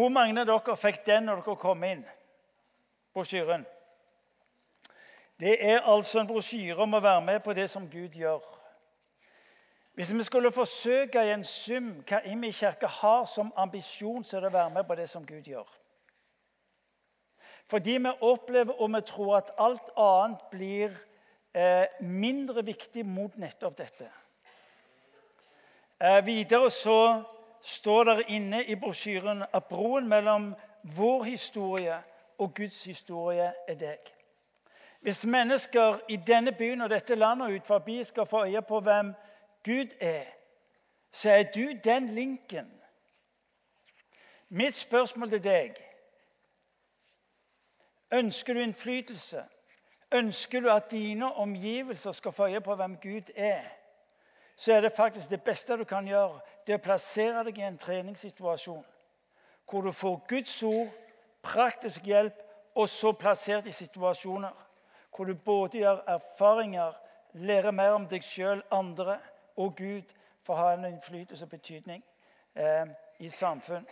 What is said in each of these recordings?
Hvor mange av dere fikk den når dere kom inn? Brosjyren. Det er altså en brosjyre om å være med på det som Gud gjør. Hvis vi skulle forsøke i en sum hva Imi kirke har som ambisjon, så er det å være med på det som Gud gjør. Fordi vi opplever og vi tror at alt annet blir eh, mindre viktig mot nettopp dette. Eh, videre så står det inne i brosjyren at broen mellom vår historie og Guds historie er deg. Hvis mennesker i denne byen og dette landet ut forbi skal få øye på hvem Gud er, så er du den linken. Mitt spørsmål til deg Ønsker du innflytelse? Ønsker du at dine omgivelser skal få øye på hvem Gud er? Så er det faktisk det beste du kan gjøre, det å plassere deg i en treningssituasjon hvor du får Guds ord, praktisk hjelp, og så plassert i situasjoner hvor du både gjør erfaringer, lærer mer om deg sjøl, andre og Gud for å ha en innflytelse og betydning eh, i samfunn.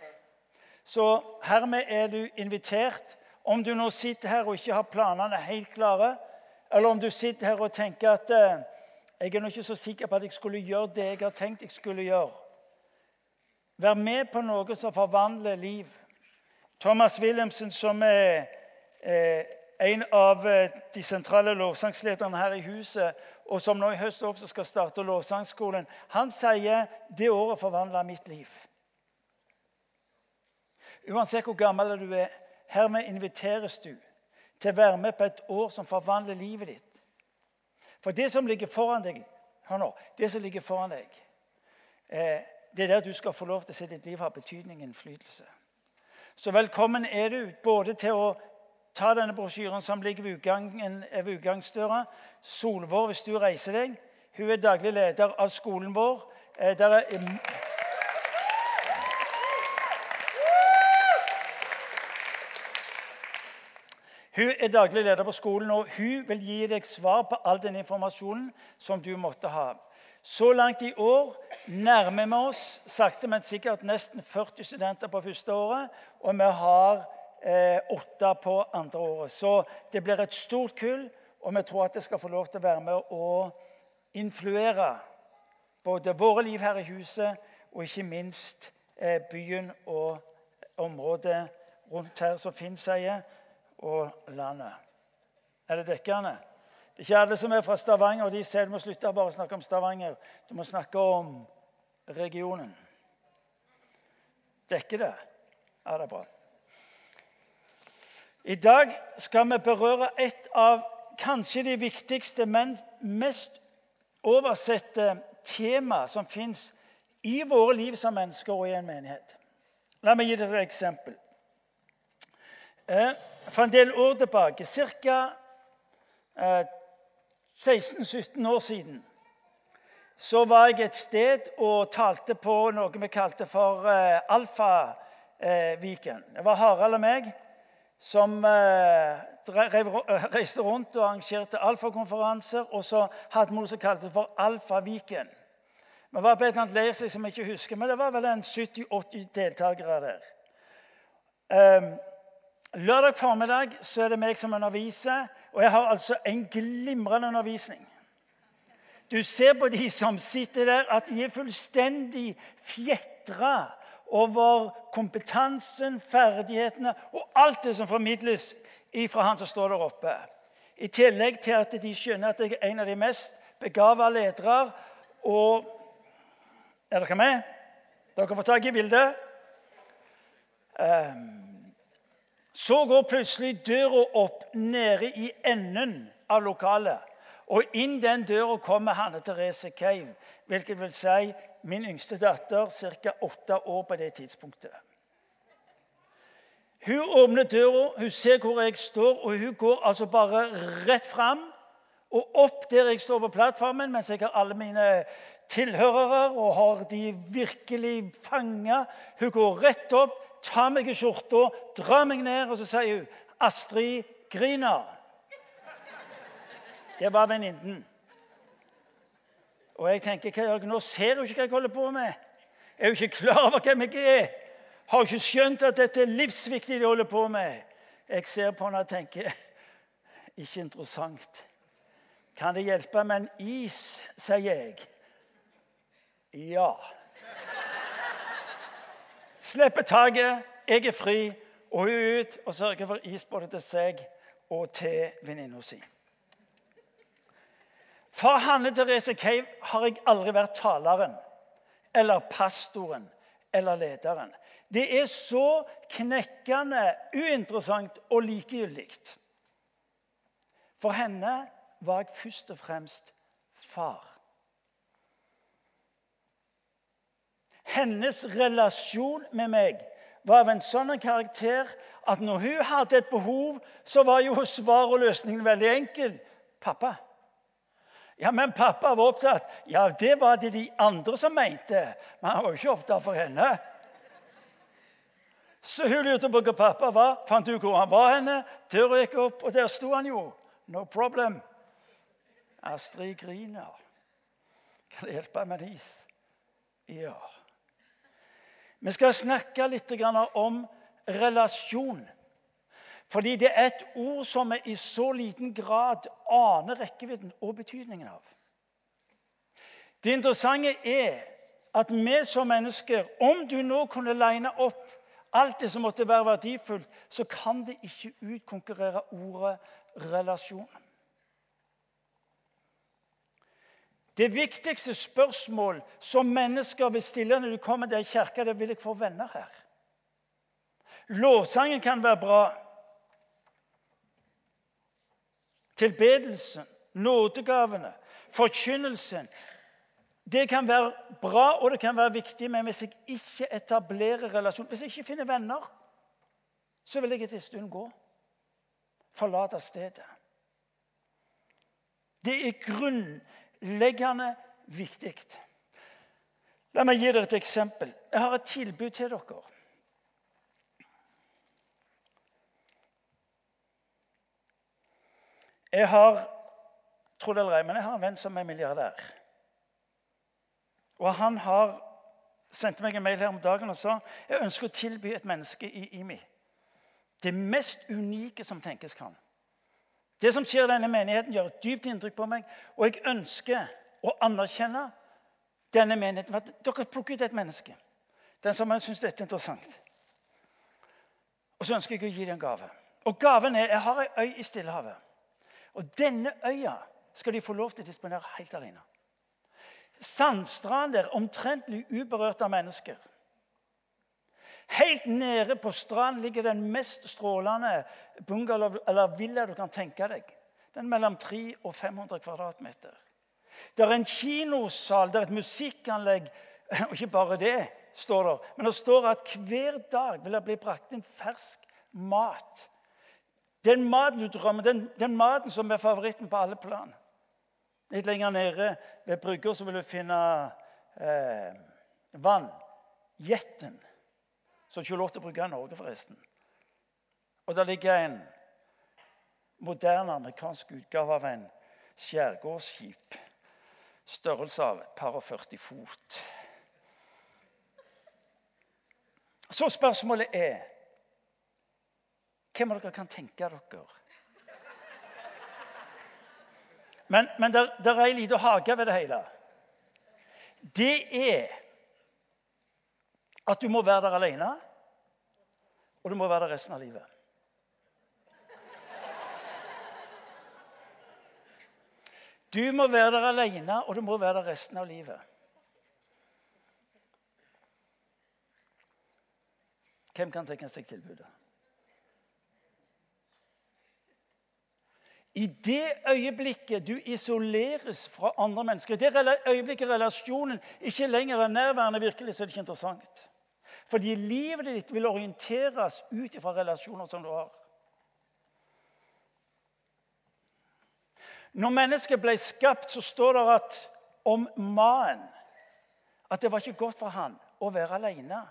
Så hermed er du invitert. Om du nå sitter her og ikke har planene helt klare, eller om du sitter her og tenker at eh, jeg er nå ikke så sikker på at jeg skulle gjøre det jeg har tenkt jeg skulle gjøre. Vær med på noe som forvandler liv. Thomas Wilhelmsen, som er eh, en av eh, de sentrale lovsangslederne her i huset, og som nå i høst også skal starte lovsangskolen, han sier det året forvandla mitt liv. Uansett hvor gammel du er, hermed inviteres du til å være med på et år som forvandler livet ditt. For det som ligger foran deg, hør nå, det som ligger foran deg, eh, det er der du skal få lov til å se ditt liv har betydning og innflytelse. Så velkommen er du både til å ta denne brosjyren som ligger ved, utgangen, ved utgangsdøra. Solvår, hvis du reiser deg. Hun er daglig leder av skolen vår. Eh, der er Hun er daglig leder på skolen, og hun vil gi deg svar på all den informasjonen som du måtte ha. Så langt i år nærmer vi oss sakte, men sikkert nesten 40 studenter på første året. Og vi har eh, åtte på andre året. Så det blir et stort kull, og vi tror at det skal få lov til å være med å influere både våre liv her i huset og ikke minst eh, byen og området rundt her som Finn sier, og landet. Er det dekkende? Det er ikke alle som er fra Stavanger, og de sier du må slutte bare å snakke om Stavanger. Du må snakke om regionen. Dekker det? Ja, det er bra. I dag skal vi berøre et av kanskje de viktigste, men mest oversette tema som fins i våre liv som mennesker og i en menighet. La meg gi dere et eksempel. Eh, for en del år tilbake, ca. 16-17 år siden, så var jeg et sted og talte på noe vi kalte for eh, Alfaviken. Det var Harald og meg som eh, eh, reiste rundt og arrangerte alfakonferanser. Og så hadde vi noe som kalte for Alfaviken. Vi var på et eller annet leirsted som jeg ikke husker, men det var vel en 70-80 deltakere der. Um, lørdag formiddag så er det meg som underviser, og jeg har altså en glimrende undervisning. Du ser på de som sitter der, at de er fullstendig fjetra over kompetansen, ferdighetene og alt det som formidles fra han som står der oppe. I tillegg til at de skjønner at jeg er en av de mest begava ledere. Og Er dere med? Dere får tak i bildet. Ehm, så går plutselig døra opp nede i enden av lokalet. Og inn den døra kommer Hanne Therese Keiv, hvilket vil si min yngste datter, ca. åtte år på det tidspunktet. Hun åpner døra, hun ser hvor jeg står, og hun går altså bare rett fram og opp der jeg står på plattformen, mens jeg har alle mine tilhørere og har de virkelig fanga. Hun går rett opp, tar meg i skjorta, drar meg ned, og så sier hun 'Astrid griner'. Det var venninnen. Og jeg tenker, hva gjør jeg nå? Ser hun ikke hva jeg holder på med? Er hun ikke klar over hvem jeg er? Har ikke skjønt at dette er livsviktig de holder på med. Jeg ser på henne og tenker ikke interessant. Kan det hjelpe med en is, sier jeg. Ja. Slipper taket, jeg er fri, og hun er ut og sørger for is både til seg og til venninna si. For Hanne Therese Keiv har jeg aldri vært taleren eller pastoren eller lederen. Det er så knekkende uinteressant og likegyldig. For henne var jeg først og fremst far. Hennes relasjon med meg var av en sånn karakter at når hun hadde et behov, så var jo svar og løsningen veldig enkel. Pappa. Ja, men pappa var opptatt. Ja, det var det de andre som mente. Men han var jo ikke opptatt for henne. Så hun lurte på hvor pappa var. Fant ut hvor han var henne. Døra gikk opp, og der sto han jo. No problem. Astrid griner. Kan det hjelpe med is? Ja. Vi skal snakke litt om relasjon. Fordi det er et ord som vi i så liten grad aner rekkevidden og betydningen av. Det interessante er at vi som mennesker, om du nå kunne line opp alt det som måtte være verdifullt, så kan det ikke utkonkurrere ordet relasjon. Det viktigste spørsmål som mennesker vil stille når du kommer til kirka, det er vil jeg få venner her. Lovsangen kan være bra. Tilbedelsen, nådegavene, forkynnelsen. Det kan være bra og det kan være viktig, men hvis jeg ikke etablerer relasjon, hvis jeg ikke finner venner, så vil jeg etter en stund gå. Forlate stedet. Det er grunnleggende viktig. La meg gi dere et eksempel. Jeg har et tilbud til dere. Jeg har tro det eller ei, men jeg har en venn som er milliardær. Og Han har sendte meg en mail her om dagen og sa jeg ønsker å tilby et menneske i IMI det mest unike som tenkes kan. Det som skjer i denne menigheten, gjør et dypt inntrykk på meg. Og jeg ønsker å anerkjenne denne menigheten. at Dere plukker ut et menneske. Den som syns dette er interessant. Og så ønsker jeg å gi dem en gave. Og gaven er Jeg har ei øy i Stillehavet. Og denne øya skal de få lov til å disponere helt alene. Sandstrand der, omtrentlig uberørt av mennesker. Helt nede på stranden ligger den mest strålende bungalow eller villa du kan tenke deg. Den er mellom 300 og 500 kvadratmeter. Det er en kinosal, det er et musikkanlegg. Og ikke bare det, står det. Men det står at hver dag vil det bli brakt inn fersk mat den maten du drømmer, den, den maten som er favoritten på alle plan. Litt lenger nede ved brygga vil du finne eh, vann. Jetten. er ikke lov til å bruke i Norge, forresten. Og der ligger en moderne amerikansk utgave av en skjærgårdsskip. Størrelse av et par og 40 fot. Så spørsmålet er hvem av dere kan tenke dere? Men, men der er ei lita hage ved det hele. Det er at du må være der alene, og du må være der resten av livet. Du må være der alene, og du må være der resten av livet. Hvem kan tenke seg tilbudet? I det øyeblikket du isoleres fra andre mennesker, i det øyeblikket relasjonen ikke lenger er nærværende, virkelig, så er det ikke interessant. Fordi livet ditt vil orienteres ut ifra relasjoner som du har. Når mennesket ble skapt, så står det at om mannen at det var ikke godt for han å være alene.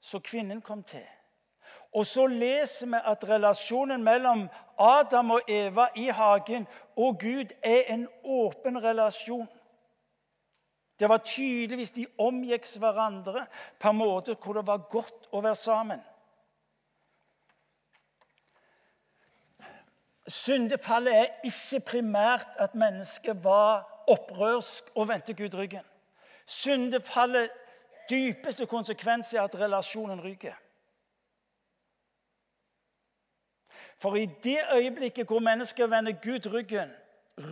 Så kvinnen kom til. Og så leser vi at relasjonen mellom Adam og Eva i hagen og Gud er en åpen relasjon. Det var tydeligvis de omgikk hverandre på en måte hvor det var godt å være sammen. Syndefallet er ikke primært at mennesket var opprørsk og vendte Gud ryggen. Syndefallet dypeste konsekvens er at relasjonen ryker. For i det øyeblikket hvor mennesket vender Gud ryggen,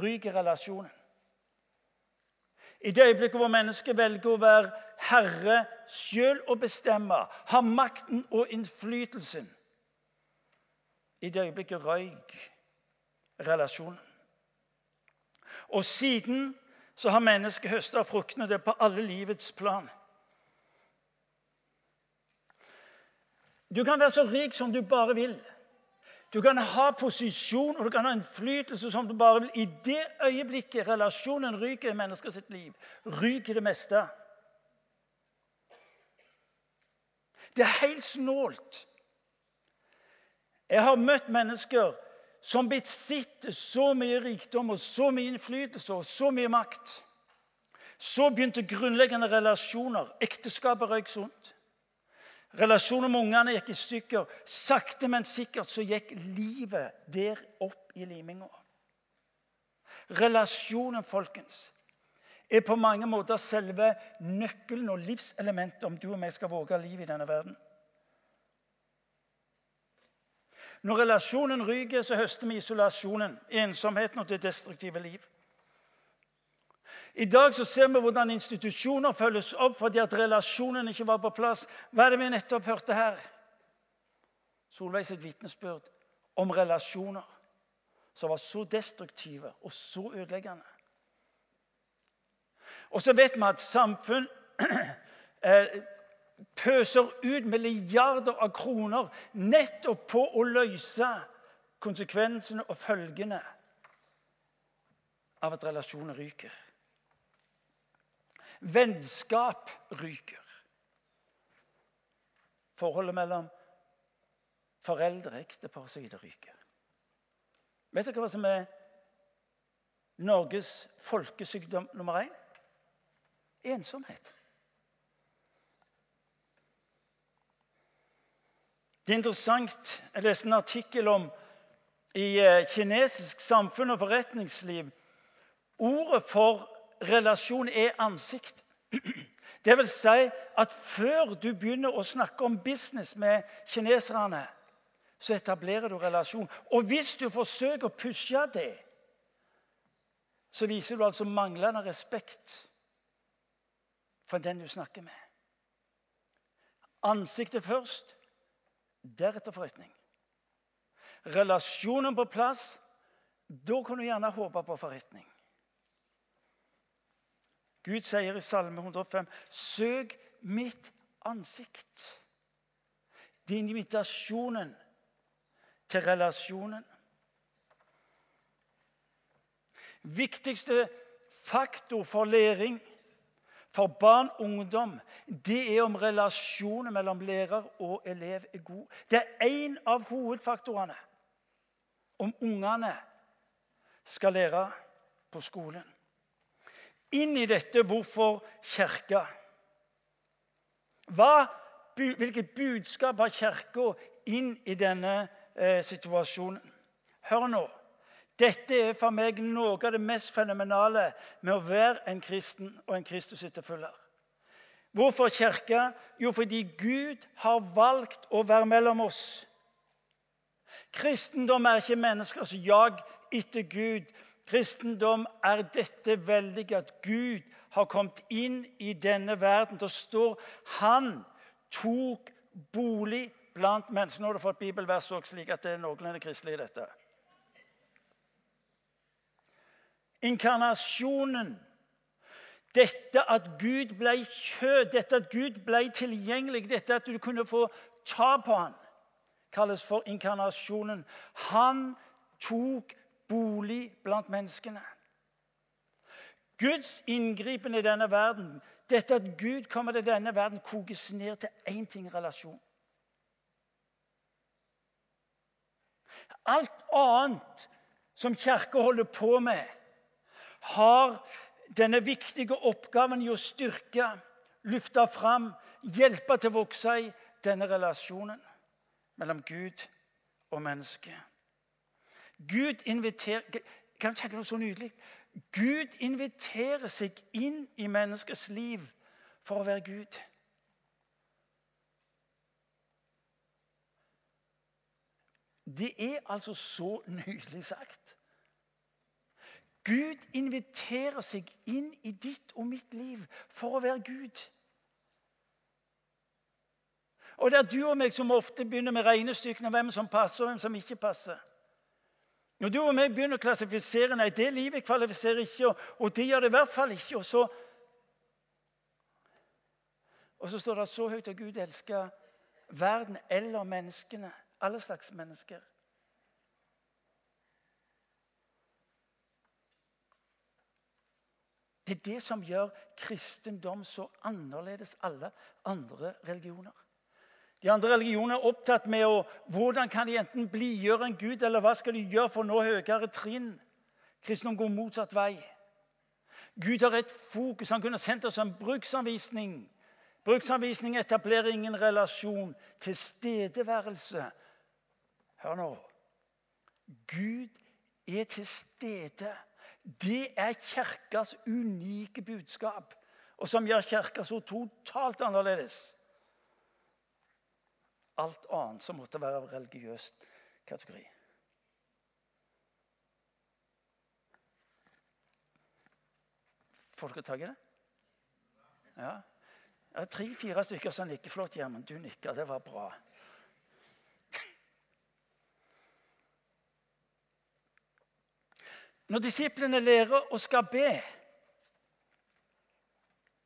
ryker relasjonen. I det øyeblikket hvor mennesket velger å være herre sjøl og bestemme, ha makten og innflytelsen I det øyeblikket røyk relasjonen. Og siden så har mennesket høsta fruktene det på alle livets plan. Du kan være så rik som du bare vil. Du kan ha posisjon og du kan ha innflytelse som du bare vil. I det øyeblikket relasjonen ryker i menneskers liv, ryker det meste. Det er helt snålt. Jeg har møtt mennesker som besitter så mye rikdom og så mye innflytelse og så mye makt. Så begynte grunnleggende relasjoner. Ekteskapet røyk sunt. Relasjonen med ungene gikk i stykker. Sakte, men sikkert så gikk livet der opp i liminga. Relasjonen, folkens, er på mange måter selve nøkkelen og livselementet om du og meg skal våge liv i denne verden. Når relasjonen ryker, så høster vi isolasjonen, ensomheten og det destruktive liv. I dag så ser vi hvordan institusjoner følges opp fordi at relasjonen ikke var på plass. Hva er det vi nettopp hørte her? Solveig sitt vitnesbyrd om relasjoner som var så destruktive og så ødeleggende. Og så vet vi at samfunn eh, pøser ut milliarder av kroner nettopp på å løse konsekvensene og følgene av at relasjoner ryker. Vennskap ryker. Forholdet mellom foreldre, ektepar osv. ryker. Vet dere hva som er Norges folkesykdom nummer én? Ensomhet. Det er interessant. Jeg leste en artikkel om i eh, kinesisk samfunn og forretningsliv. Ordet for relasjon er ansikt. Det vil si at før du begynner å snakke om business med kineserne, så etablerer du relasjon. Og hvis du forsøker å pushe det, så viser du altså manglende respekt for den du snakker med. Ansiktet først, deretter forretning. Relasjonen på plass, da kan du gjerne håpe på forretning. Gud sier i Salme 105.: Søk mitt ansikt. Det er invitasjonen til relasjonen. Viktigste faktor for læring for barn og ungdom, det er om relasjonen mellom lærer og elev er god. Det er én av hovedfaktorene om ungene skal lære på skolen inn i dette hvorfor Kirka. Hvilket budskap har Kirka inn i denne eh, situasjonen? Hør nå. Dette er for meg noe av det mest fenomenale med å være en kristen og en Kristus-etterfølger. Hvorfor kirke? Jo, fordi Gud har valgt å være mellom oss. Kristendom er ikke menneskers jag etter Gud, kristendom er dette veldige at Gud har kommet inn i denne verden. Det står han tok bolig blant mennesker. Nå har du fått bibelvers også, slik at det er noenlunde kristelig i dette. Inkarnasjonen, dette at Gud ble kjød, dette at Gud ble tilgjengelig, dette at du kunne få ta på han, kalles for inkarnasjonen. Han tok bolig blant menneskene. Guds inngripen i denne verden, dette at Gud kommer til denne verden, kokes ned til én ting relasjon. Alt annet som Kirka holder på med, har denne viktige oppgaven i å styrke, løfte fram, hjelpe til å vokse i denne relasjonen mellom Gud og menneske. Gud inviterer Kan du tenke noe så nydelig? Gud inviterer seg inn i menneskets liv for å være Gud. Det er altså så nydelig sagt. Gud inviterer seg inn i ditt og mitt liv for å være Gud. Og det er du og meg som ofte begynner med regnestykkene hvem som passer og hvem som ikke passer. Når du og meg begynner å klassifisere nei, det livet kvalifiserer ikke, og, og det gjør det i hvert fall ikke, og så, og så står det så høyt at Gud elsker verden eller menneskene. Alle slags mennesker. Det er det som gjør kristendom så annerledes alle andre religioner. De andre religionene er opptatt med å, hvordan kan de enten blidgjøre en gud, eller hva skal de gjøre for å nå høyere trinn. Kristendom går motsatt vei. Gud har et fokus. Han kunne sendt oss en bruksanvisning. Bruksanvisning etablerer ingen relasjon. Tilstedeværelse. Hør nå. Gud er til stede det er Kirkas unike budskap, og som gjør Kirka så totalt annerledes. Alt annet som måtte være av religiøs kategori. Får dere tak i det? Ja. Det er tre-fire stykker som nikker. Flott, Gjermund. Du nikker. Det var bra. Når disiplene lærer og skal be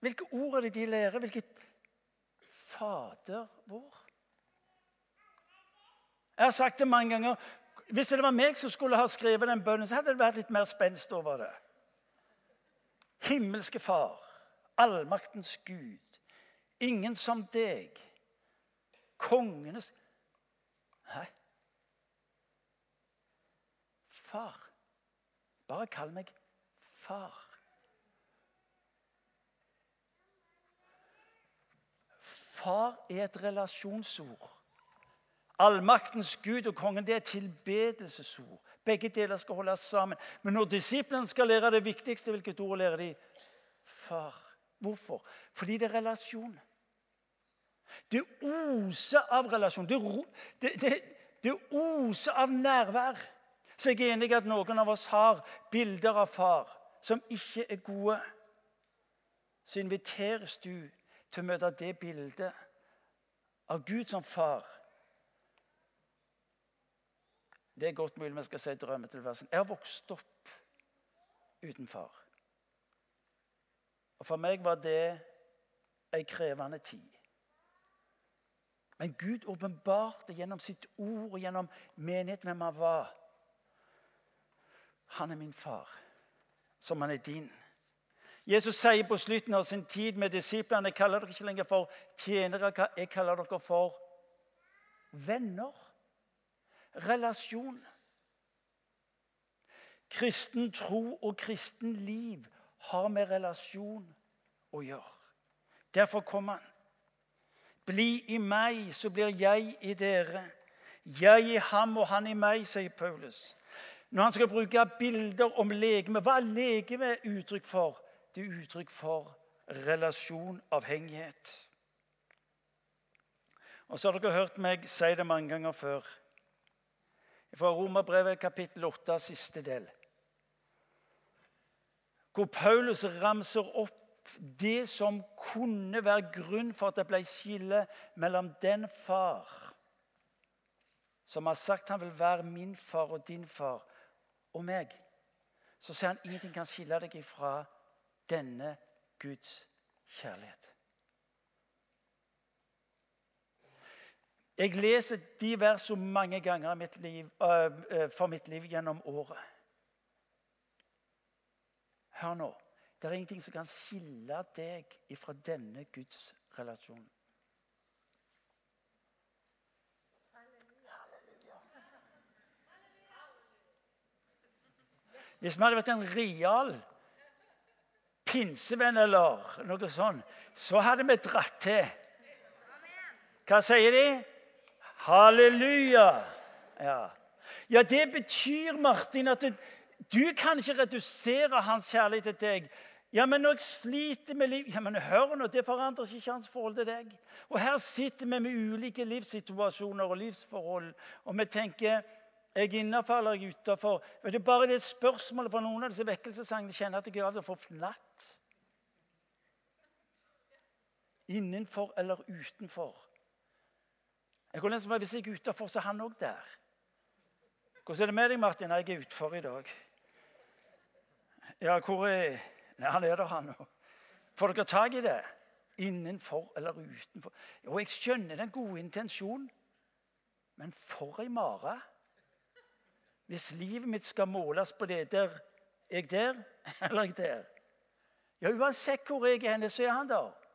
Hvilke ord er det de lærer? Hvilket Fader vår? Jeg har sagt det mange ganger. Hvis det var meg som skulle ha skrevet den bønnen, så hadde det vært litt mer spenst over det. Himmelske Far, allmaktens Gud, ingen som deg, kongenes Nei. Far. Bare kall meg far. Far er et relasjonsord. Allmaktens Gud og kongen det er tilbedelsesord. Begge deler skal holdes sammen. Men når disiplene skal lære det viktigste, hvilket ord lærer de? Far. Hvorfor? Fordi det er relasjon. Det oser av relasjon. Det, det, det, det oser av nærvær. Så jeg er enig i at noen av oss har bilder av far som ikke er gode. Så inviteres du til å møte det bildet av Gud som far. Det er godt mulig vi skal si drømmetilværelsen. Jeg har vokst opp uten far. Og For meg var det ei krevende tid. Men Gud åpenbarte gjennom sitt ord og gjennom menighet hvem han var. Han er min far, som han er din. Jesus sier på slutten av sin tid med disiplene jeg kaller dere ikke lenger for tjenere, jeg kaller dere for venner. Relasjon. Kristen tro og kristen liv har med relasjon å gjøre. Derfor kom han. Bli i meg, så blir jeg i dere. Jeg i ham og han i meg, sier Paulus. Når han skal bruke bilder om legeme, hva er legeme uttrykk for? Det er uttrykk for relasjon, avhengighet. Og så har dere hørt meg si det mange ganger før. Fra Romerbrevet kapittel 8, siste del. Hvor Paulus ramser opp det som kunne være grunn for at det ble skille mellom den far som har sagt han vil være min far og din far, og meg, så sier han ingenting kan skille deg ifra denne Guds kjærlighet. Jeg leser de versene mange ganger mitt liv, uh, for mitt liv gjennom året. Hør nå. Det er ingenting som kan skille deg ifra denne Guds relasjon. Hvis vi hadde vært en real pinsevenn eller noe sånt, så hadde vi dratt til. Hva sier de? Halleluja! Ja. ja, det betyr, Martin, at du, du kan ikke redusere hans kjærlighet til deg. Ja, men når jeg sliter med liv Ja, men hør nå, Det forandrer ikke hans forhold til deg. Og Her sitter vi med ulike livssituasjoner og livsforhold, og vi tenker jeg er innafor eller jeg utafor. Det er bare det spørsmålet fra noen av disse vekkelsessangene kjenner at jeg er altså for flatt. Innenfor eller utenfor. Jeg kunne lese meg, Hvis jeg er utafor, så er han òg der. Hvordan er det med deg, Martin? Jeg er utfor i dag. Ja, hvor er Nei, Han er der, han òg. Får dere tak i det? Innenfor eller utenfor? Jo, jeg skjønner den gode intensjonen, men for ei mare. Hvis livet mitt skal måles på det der Er jeg der eller er jeg der Ja, Uansett hvor jeg er henne, så er han der.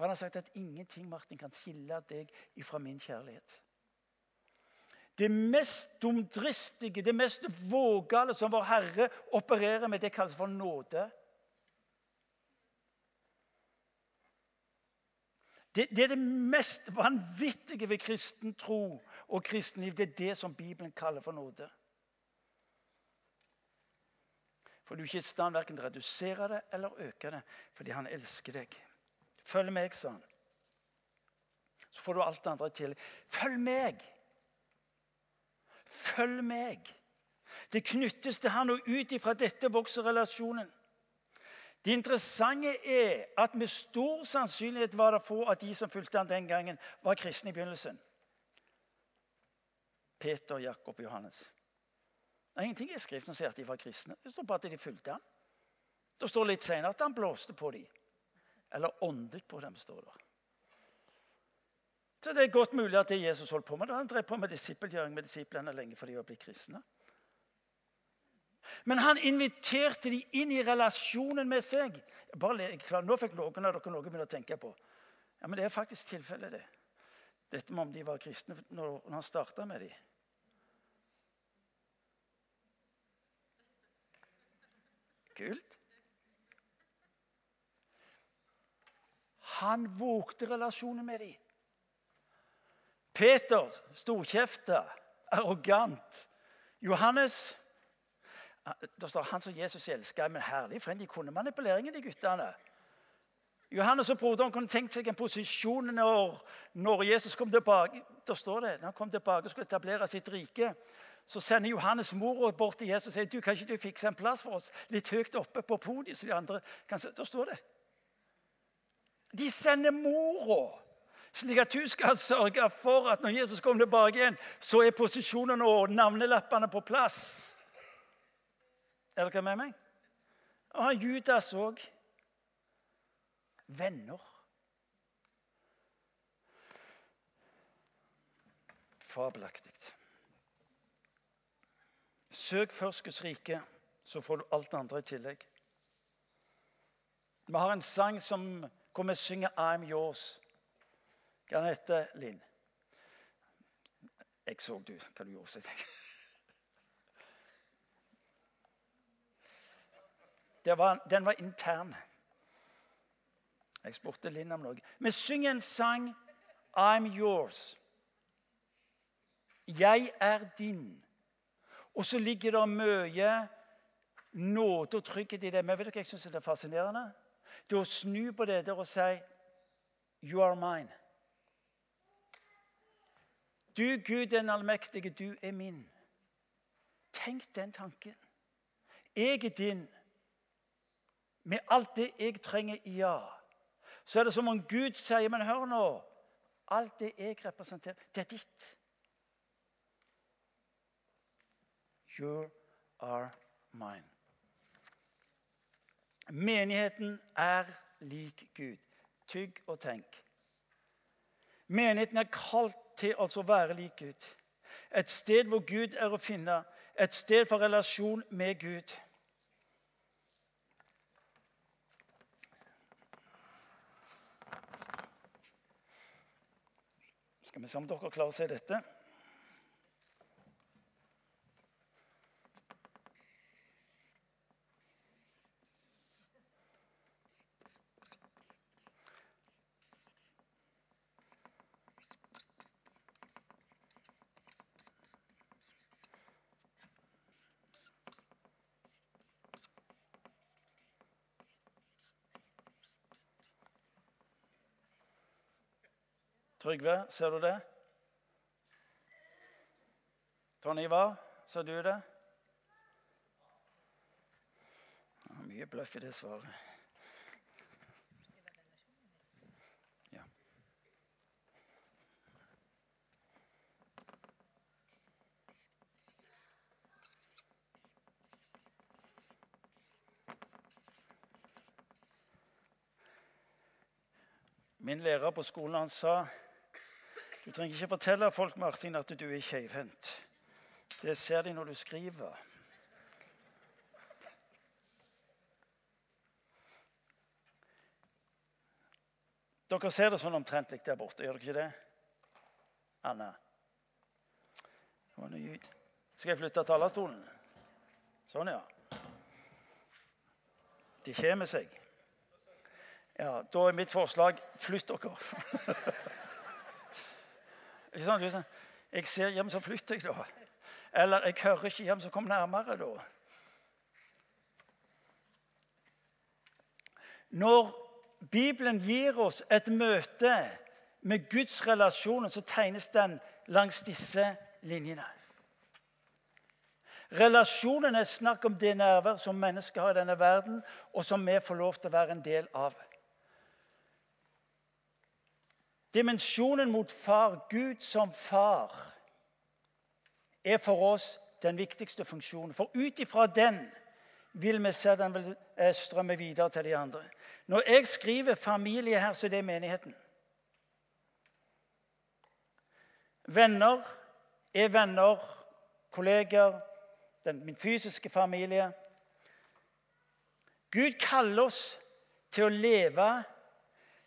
For han har sagt at ingenting Martin, kan skille deg ifra min kjærlighet. Det mest dumdristige, det mest vågale som vår Herre opererer med, det kalles for nåde. Det, det, er det mest vanvittige ved kristen tro og kristenliv. Det er det som Bibelen kaller for nåde. For du er ikke i stand verken til å redusere det eller øke det fordi han elsker deg. Følg meg, sa han. Så får du alt det andre til. Følg meg! Følg meg! Det knyttes til han, og ut ifra dette vokser relasjonen. Det interessante er at med stor sannsynlighet var det få av de som fulgte han den gangen, var kristne i begynnelsen. Peter, Jakob og Johannes. Det er ingenting i Skriften som sier at de var kristne. Det står bare at de fulgte han. Det står litt senere at han blåste på dem. Eller åndet på dem, står det. Så det er godt mulig at det Jesus holdt på med. Han drev på med disippelgjøring med disiplene lenge for de var blitt kristne. Men han inviterte de inn i relasjonen med seg. Bare, nå fikk noen av dere noe å tenke på. Ja, Men det er faktisk tilfellet, det. Dette med om de var kristne når han starta med dem. Kult. Han vågte relasjonen med dem. Peter, storkjefta, arrogant. Johannes det står han som Jesus elska. Men herlig, for en de kunne manipuleringen, de guttene. Johannes og broderen kunne tenkt seg en posisjon når, når Jesus kom tilbake. Da står det, når han kom tilbake og skulle etablere sitt rike, så sender Johannes mora bort til Jesus og sier du, kan ikke du fikse en plass for oss litt høyt oppe på podiet. så de andre kan se. Da står det. De sender mora, slik at hun skal sørge for at når Jesus kommer tilbake igjen, så er posisjonene og navnelappene på plass. Er dere med meg? Og han Judas òg. Venner. Fabelaktig. Søk først Guds rike, så får du alt det andre i tillegg. Vi har en sang som, hvor vi synger 'I'm Yours'. Hva heter Linn? Jeg så du hva du gjorde. Jeg Var, den var intern. Jeg spurte Linn om noe. Vi synger en sang 'I'm yours'. Jeg er din. Og så ligger det mye nåde og trygghet i det. Men vet dere, jeg syns er fascinerende? Det å snu på det der og si 'You are mine'. Du, Gud den allmektige, du er min. Tenk den tanken. Jeg er din. Med alt det jeg trenger, ja. Så er det som om Gud sier, men hør nå Alt det jeg representerer, det er ditt. You are mine. Menigheten er lik Gud. Tygg og tenk. Menigheten er kalt til altså å være lik Gud. Et sted hvor Gud er å finne. Et sted for relasjon med Gud. Skal vi se om dere klarer å se dette? Trygve, ser du det? Tonje Ivar, ser du det? Ja, mye bløff i det svaret. Min lærer på skolen han sa du trenger ikke fortelle folk Martin, at du er keivhendt. Det ser de når du skriver. Dere ser det sånn omtrentlig der borte, gjør dere ikke det? Anna? Skal jeg flytte talerstolen? Sånn, ja. De kommer seg. Ja, Da er mitt forslag flytt dere. ikke sant? Jeg ser hjem, så flytter jeg, da. Eller jeg hører ikke hjem, så kom nærmere, da. Når Bibelen gir oss et møte med Guds relasjoner, så tegnes den langs disse linjene. Relasjonen er snakk om det nærvær som mennesker har i denne verden, og som vi får lov til å være en del av. Dimensjonen mot far, Gud som far, er for oss den viktigste funksjonen. For ut ifra den vil vi se den vil eh, strømme videre til de andre. Når jeg skriver familie her, så er det menigheten. Venner er venner, kolleger, den, min fysiske familie. Gud kaller oss til å leve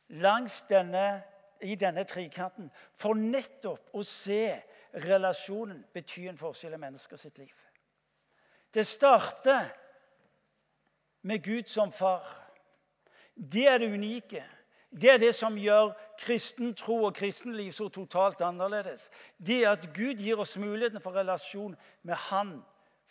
langs denne, i denne trikanten for nettopp å se relasjonen bety en forskjell i mennesker sitt liv. Det starter med Gud som far. Det er det unike. Det er det som gjør kristen tro og kristenliv så totalt annerledes. Det er at Gud gir oss muligheten for relasjon med Han,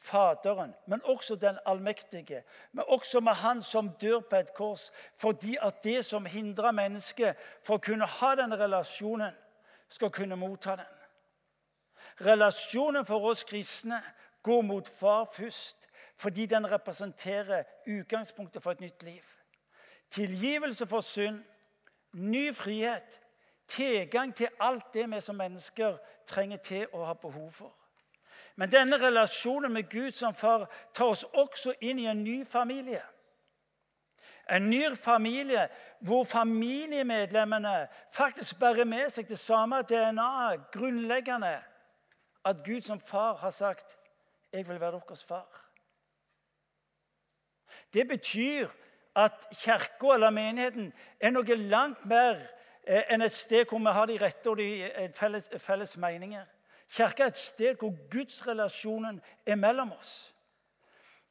Faderen, men også den allmektige. Men også med Han som dør på et kors. Fordi at det som hindrer mennesket for å kunne ha den relasjonen, skal kunne motta den. Relasjonen for oss kristne går mot Far først, fordi den representerer utgangspunktet for et nytt liv tilgivelse for synd, ny frihet, tilgang til alt det vi som mennesker trenger til å ha behov for. Men denne relasjonen med Gud som far tar oss også inn i en ny familie. En ny familie hvor familiemedlemmene faktisk bærer med seg det samme DNA, grunnleggende at Gud som far har sagt 'Jeg vil være deres far'. Det betyr at kirka eller menigheten er noe langt mer eh, enn et sted hvor vi har de rette og de eh, felles, felles meninger. Kirka er et sted hvor gudsrelasjonen er mellom oss.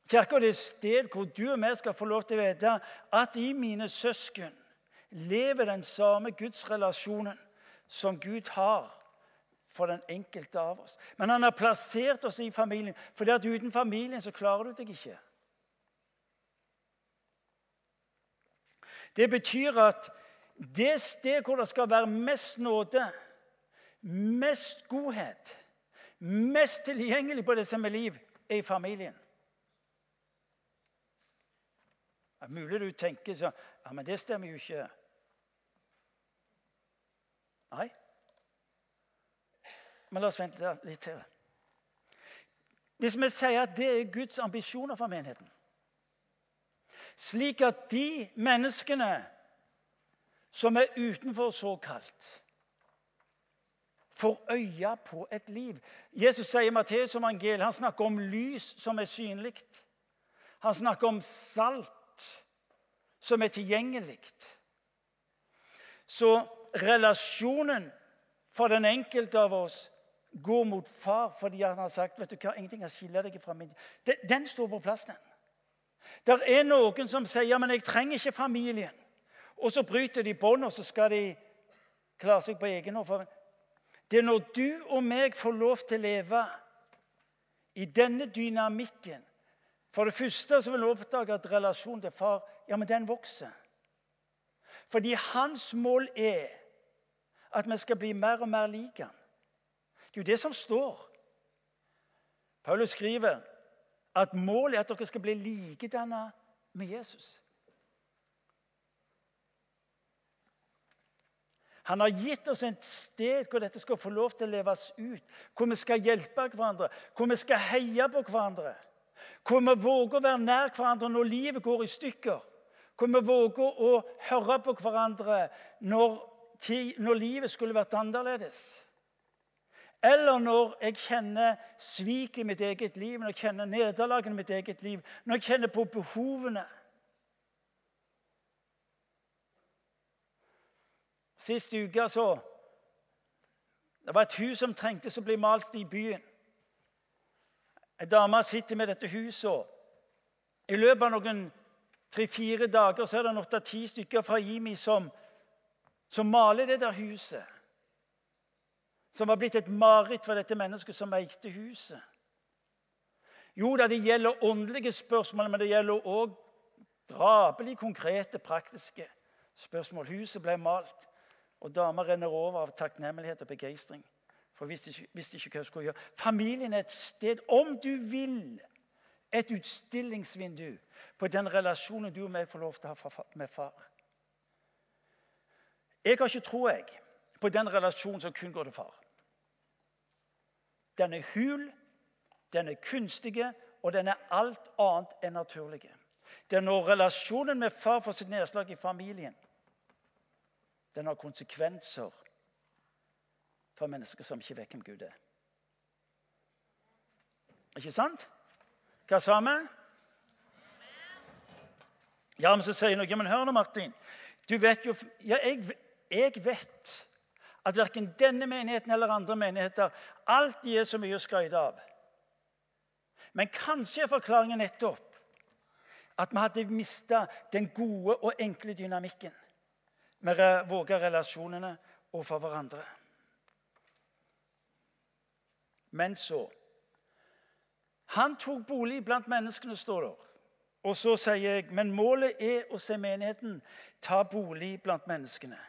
Kirka er et sted hvor du og vi skal få lov til å vite at i mine søsken lever den samme gudsrelasjonen som Gud har for den enkelte av oss. Men han har plassert oss i familien, for uten familien så klarer du deg ikke. Det betyr at det sted hvor det skal være mest nåde, mest godhet, mest tilgjengelig på det som er liv, er i familien. Det er mulig du tenker sånn Ja, men det stemmer jo ikke. Nei. Men la oss vente litt til. Hvis vi sier at det er Guds ambisjoner for menigheten slik at de menneskene som er utenfor såkalt, får øye på et liv. Jesus sier i Matteus evangel, han snakker om lys som er synlig. Han snakker om salt som er tilgjengelig. Så relasjonen for den enkelte av oss går mot far fordi han har sagt vet du hva, ingenting har skillet deg fra min den, den står på plass, den. Det er noen som sier ja, men jeg trenger ikke familien. Og så bryter de bånd, og så skal de klare seg på egen hånd. Det er når du og meg får lov til å leve i denne dynamikken For det første så vil vi oppdage at relasjonen til far ja, men den vokser. Fordi hans mål er at vi skal bli mer og mer lik ham. Det er jo det som står. Paulus skriver at målet er at dere skal bli likedanna med Jesus. Han har gitt oss et sted hvor dette skal få lov til å leves ut. Hvor vi skal hjelpe hverandre, hvor vi skal heie på hverandre. Hvor vi våger å være nær hverandre når livet går i stykker. Hvor vi våger å høre på hverandre når, når livet skulle vært annerledes. Eller når jeg kjenner svik i mitt eget liv, når jeg kjenner nederlagene i mitt eget liv, når jeg kjenner på behovene. Sist uke så Det var et hus som trengtes å bli malt i byen. En dame sitter med dette huset. I løpet av noen tre-fire dager så er det åtte-ti stykker fra Jimi som, som maler det der huset som var blitt et mareritt for dette mennesket som eide huset. Jo da, det gjelder åndelige spørsmål, men det gjelder òg drapelig konkrete, praktiske spørsmål. Huset ble malt, og dama renner over av takknemlighet og begeistring. For visste ikke, visste ikke hva hun skulle gjøre. Familien er et sted, om du vil, et utstillingsvindu på den relasjonen du og meg får lov til å ha med far. Jeg har ikke tro jeg, på den relasjonen som kun går til far. Den er hul, den er kunstig, og den er alt annet enn naturlig. Det er når relasjonen med far får sitt nedslag i familien. Den har konsekvenser for mennesker som ikke vet hvem Gud er. Ikke sant? Hva sa vi? Ja, men så sier noe. Men hør nå, Martin. Du vet jo Ja, jeg, jeg vet at verken denne menigheten eller andre menigheter alltid er så mye å skryte av. Men kanskje er forklaringen nettopp at vi hadde mista den gode og enkle dynamikken med våger relasjonene overfor hverandre. Men så Han tok bolig blant menneskene, står det. Og så sier jeg, men målet er å se menigheten ta bolig blant menneskene.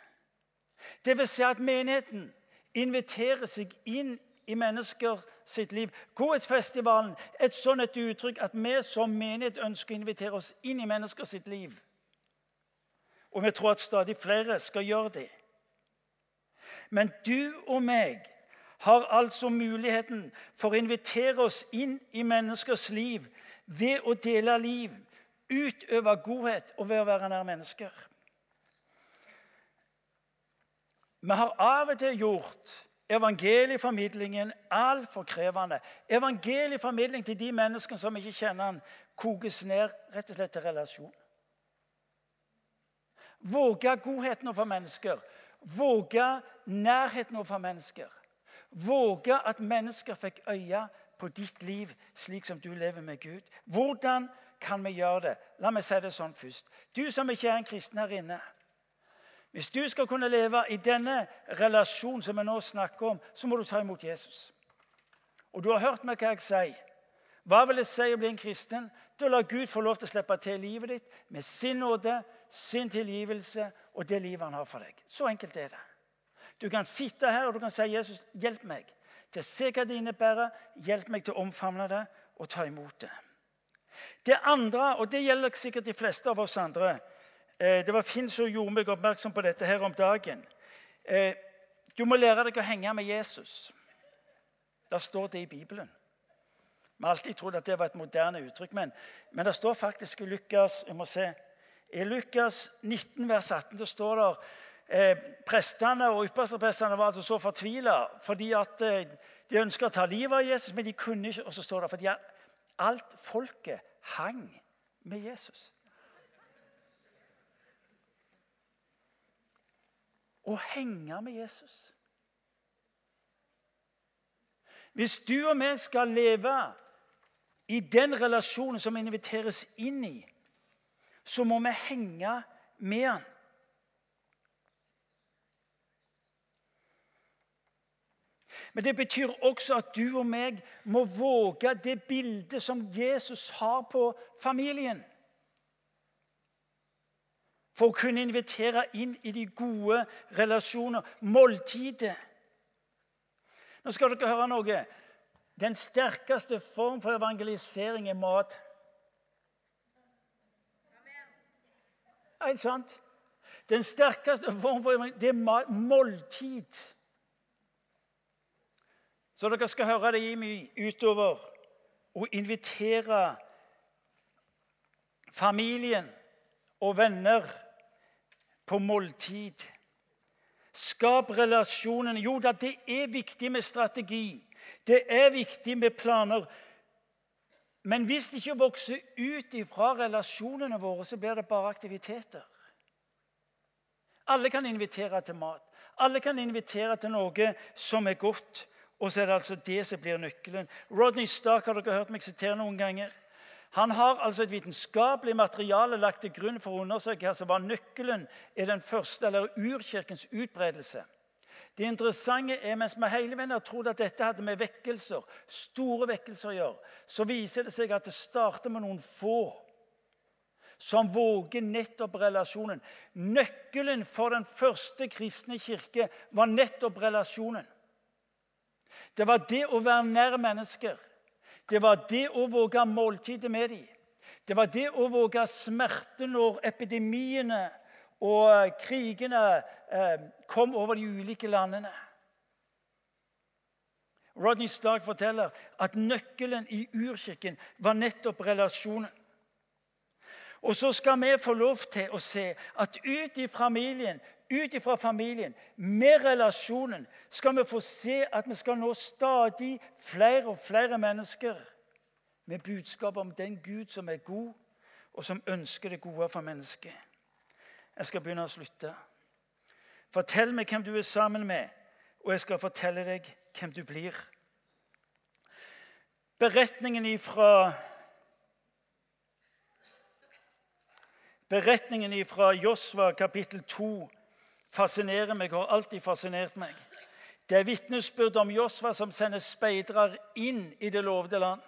Det vil si at menigheten inviterer seg inn i mennesker sitt liv. Godhetsfestivalen et sånn et uttrykk at vi som menighet ønsker å invitere oss inn i mennesker sitt liv. Og vi tror at stadig flere skal gjøre det. Men du og meg har altså muligheten for å invitere oss inn i menneskers liv ved å dele liv, utøve godhet og ved å være nær mennesker. Vi har av og til gjort evangelieformidlingen altfor krevende. Evangelieformidling til de menneskene som ikke kjenner han, kokes ned rett og slett til relasjon. Våge godheten overfor mennesker. Våge nærheten overfor mennesker. Våge at mennesker fikk øye på ditt liv slik som du lever med Gud. Hvordan kan vi gjøre det? La meg si det sånn først. Du som ikke er en kristen her inne. Hvis du skal kunne leve i denne relasjonen som vi nå snakker om, så må du ta imot Jesus. Og du har hørt meg hva jeg sier. Hva vil det si å bli en kristen? Da lar Gud få lov til å slippe til livet ditt med sin nåde, sin tilgivelse og det livet han har for deg. Så enkelt er det. Du kan sitte her og du kan si, 'Jesus, hjelp meg til å se hva det innebærer.' 'Hjelp meg til å omfavne det og ta imot det.' Det andre, og det gjelder sikkert de fleste av oss andre, Eh, det var Finn som gjorde meg oppmerksom på dette her om dagen. Eh, du må lære deg å henge med Jesus. Der står det i Bibelen. Vi har alltid trodd at det var et moderne uttrykk, men, men det står faktisk i Lukas jeg må se, i Lukas 19, vers 18 det står det eh, Prestene og yppersteprestene var altså så fortvila fordi at eh, de ønska å ta livet av Jesus, men de kunne ikke. Og så står det fordi alt folket hang med Jesus. å henge med Jesus. Hvis du og vi skal leve i den relasjonen som vi inviteres inn i, så må vi henge med han. Men det betyr også at du og meg må våge det bildet som Jesus har på familien. For å kunne invitere inn i de gode relasjoner. Måltidet. Nå skal dere høre noe. Den sterkeste form for evangelisering er mat. Helt sant. Den sterkeste form for evangelisering det er måltid. Så dere skal høre det gi utover å invitere familien og venner på måltid. Skap relasjonene. Jo da, det er viktig med strategi. Det er viktig med planer. Men hvis det ikke vokser ut fra relasjonene våre, så blir det bare aktiviteter. Alle kan invitere til mat. Alle kan invitere til noe som er godt. Og så er det altså det som blir nøkkelen. Rodney Stark har dere hørt meg sitere noen ganger. Han har altså et vitenskapelig materiale lagt til grunn for å undersøke hva som var nøkkelen i den første, eller urkirkens utbredelse. Det interessante er, Mens vi hele veien har trodd at dette hadde med vekkelser, store vekkelser å gjøre, så viser det seg at det starter med noen få som våger nettopp relasjonen. Nøkkelen for den første kristne kirke var nettopp relasjonen. Det var det å være nær mennesker. Det var det å våge måltidet med dem. Det var det å våge smerte når epidemiene og krigene eh, kom over de ulike landene. Rodney Stark forteller at nøkkelen i urkirken var nettopp relasjonen. Og så skal vi få lov til å se at ut i familien, ut ifra familien, med relasjonen, skal vi få se at vi skal nå stadig flere og flere mennesker med budskap om den Gud som er god, og som ønsker det gode for mennesket. Jeg skal begynne å slutte. Fortell meg hvem du er sammen med, og jeg skal fortelle deg hvem du blir. Beretningen ifra Beretningen fra Josva kapittel 2 fascinerer meg og har alltid fascinert meg. Det er vitnesbyrd om Josva som sender speidere inn i det lovede land.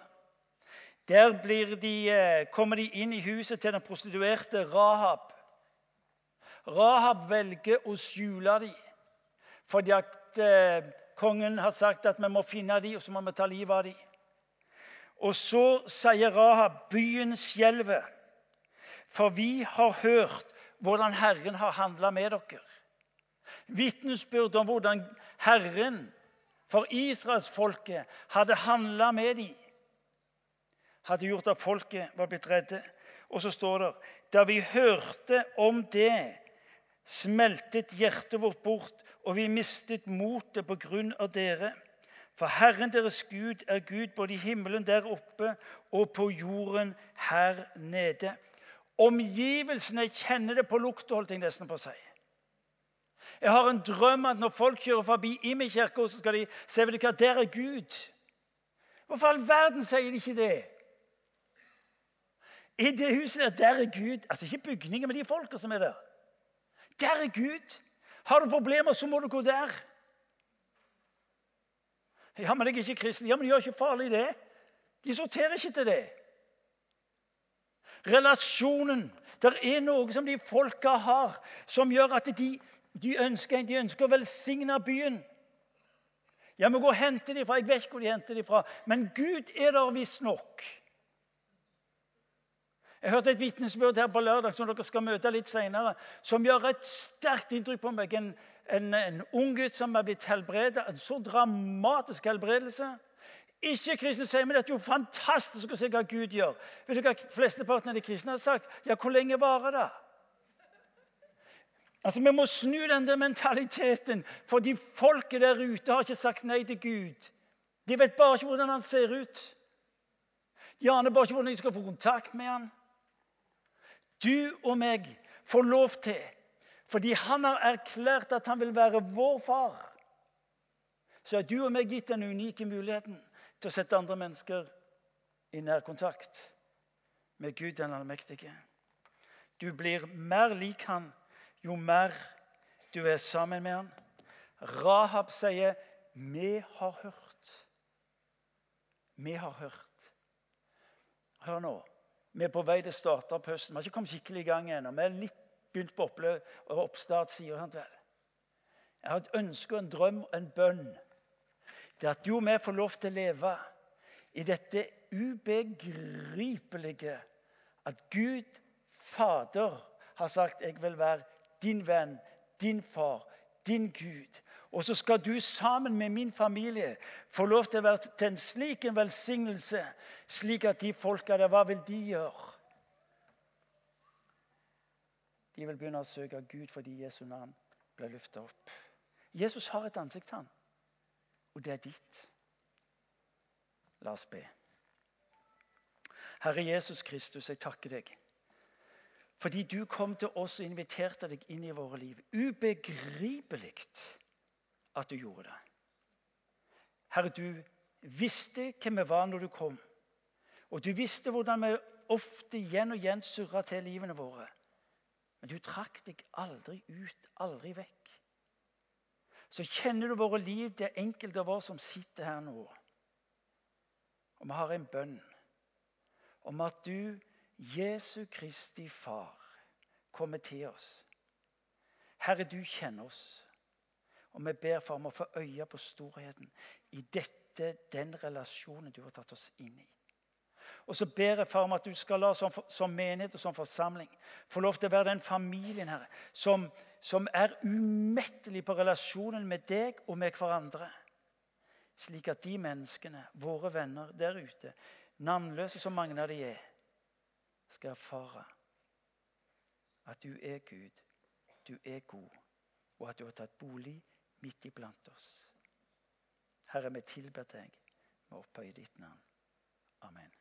Der de, eh, kommer de inn i huset til den prostituerte Rahab. Rahab velger å skjule dem fordi at eh, kongen har sagt at vi må finne dem, og så må vi ta livet av dem. Og så sier Rahab, byen skjelver, for vi har hørt hvordan Herren har handla med dere. Vitnesbyrd om hvordan Herren for israelsfolket hadde handla med dem. Hadde gjort at folket var blitt redde. Og så står det da vi hørte om det, smeltet hjertet vårt bort, og vi mistet motet på grunn av dere. For Herren deres Gud er Gud både i himmelen der oppe og på jorden her nede. Omgivelsene kjenner det på lukta, holdt jeg nesten på å si. Jeg har en drøm at når folk kjører forbi Imi kirke, så skal de se vet du hva, der er Gud. Hvorfor all verden sier de ikke det? I det huset der, der er Gud. Altså ikke bygninger, men de folka som er der. Der er Gud. Har du problemer, så må du gå der. Ja, men jeg er ikke kristen. Ja, men det gjør ikke farlig det. De sorterer ikke til det. Relasjonen. Det er noe som de folka har, som gjør at de, de, ønsker, de ønsker, å velsigne byen. Ja, vi går og henter dem fra. Jeg vet ikke hvor de henter dem fra, men Gud er der visstnok. Jeg hørte et vitnesbyrd her på lørdag som dere skal møte litt senere, som gjør et sterkt inntrykk på meg. En, en, en ung gutt som er blitt helbredet. En så dramatisk helbredelse. Ikke kristne sier men det er jo fantastisk å se hva Gud gjør. Vet du hva Flesteparten av de kristne har sagt? Ja, hvor lenge varer det? Altså, Vi må snu den der mentaliteten, for de folket der ute har ikke sagt nei til Gud. De vet bare ikke hvordan han ser ut. De aner bare ikke hvordan de skal få kontakt med han du og meg får lov til fordi han har erklært at han vil være vår far. Så er du og meg gitt den unike muligheten til å sette andre mennesker i nærkontakt med Gud den allmektige. Du blir mer lik han jo mer du er sammen med han. Rahab sier, 'Vi har hørt'. Vi har hørt. Hør nå. Vi er på vei til å starte opp høsten. Vi har ikke kommet skikkelig i gang ennå. Vi er litt begynt på oppstartssida. Jeg har et ønske, en drøm og en bønn. Det at og vi får lov til å leve i dette ubegripelige at Gud Fader har sagt 'Jeg vil være din venn, din far, din Gud'. Og så skal du sammen med min familie få lov til å være til en slik en velsignelse, slik at de folka der, hva vil de gjøre? De vil begynne å søke Gud fordi Jesu navn ble løfta opp. Jesus har et ansikt, han, og det er ditt. La oss be. Herre Jesus Kristus, jeg takker deg. Fordi du kom til oss og inviterte deg inn i våre liv. Ubegripelig at du gjorde det. Herre, du visste hvem vi var når du kom. Og du visste hvordan vi ofte igjen og igjen surra til livene våre. Men du trakk deg aldri ut, aldri vekk. Så kjenner du våre liv, det enkelte av oss som sitter her nå. Og vi har en bønn om at du, Jesu Kristi Far, kommer til oss. Herre, du kjenner oss. Og vi ber for om å få øye på storheten i dette, den relasjonen du har tatt oss inn i. Og så ber jeg for om at du skal la som, som menighet og som forsamling få lov til å være den familien her, som, som er umettelig på relasjonen med deg og med hverandre. Slik at de menneskene, våre venner der ute, navnløse som mange av de er, skal erfare at du er Gud, du er god, og at du har tatt bolig midt iblant oss. Herre, vi tilber deg, vi opphøye ditt navn. Amen.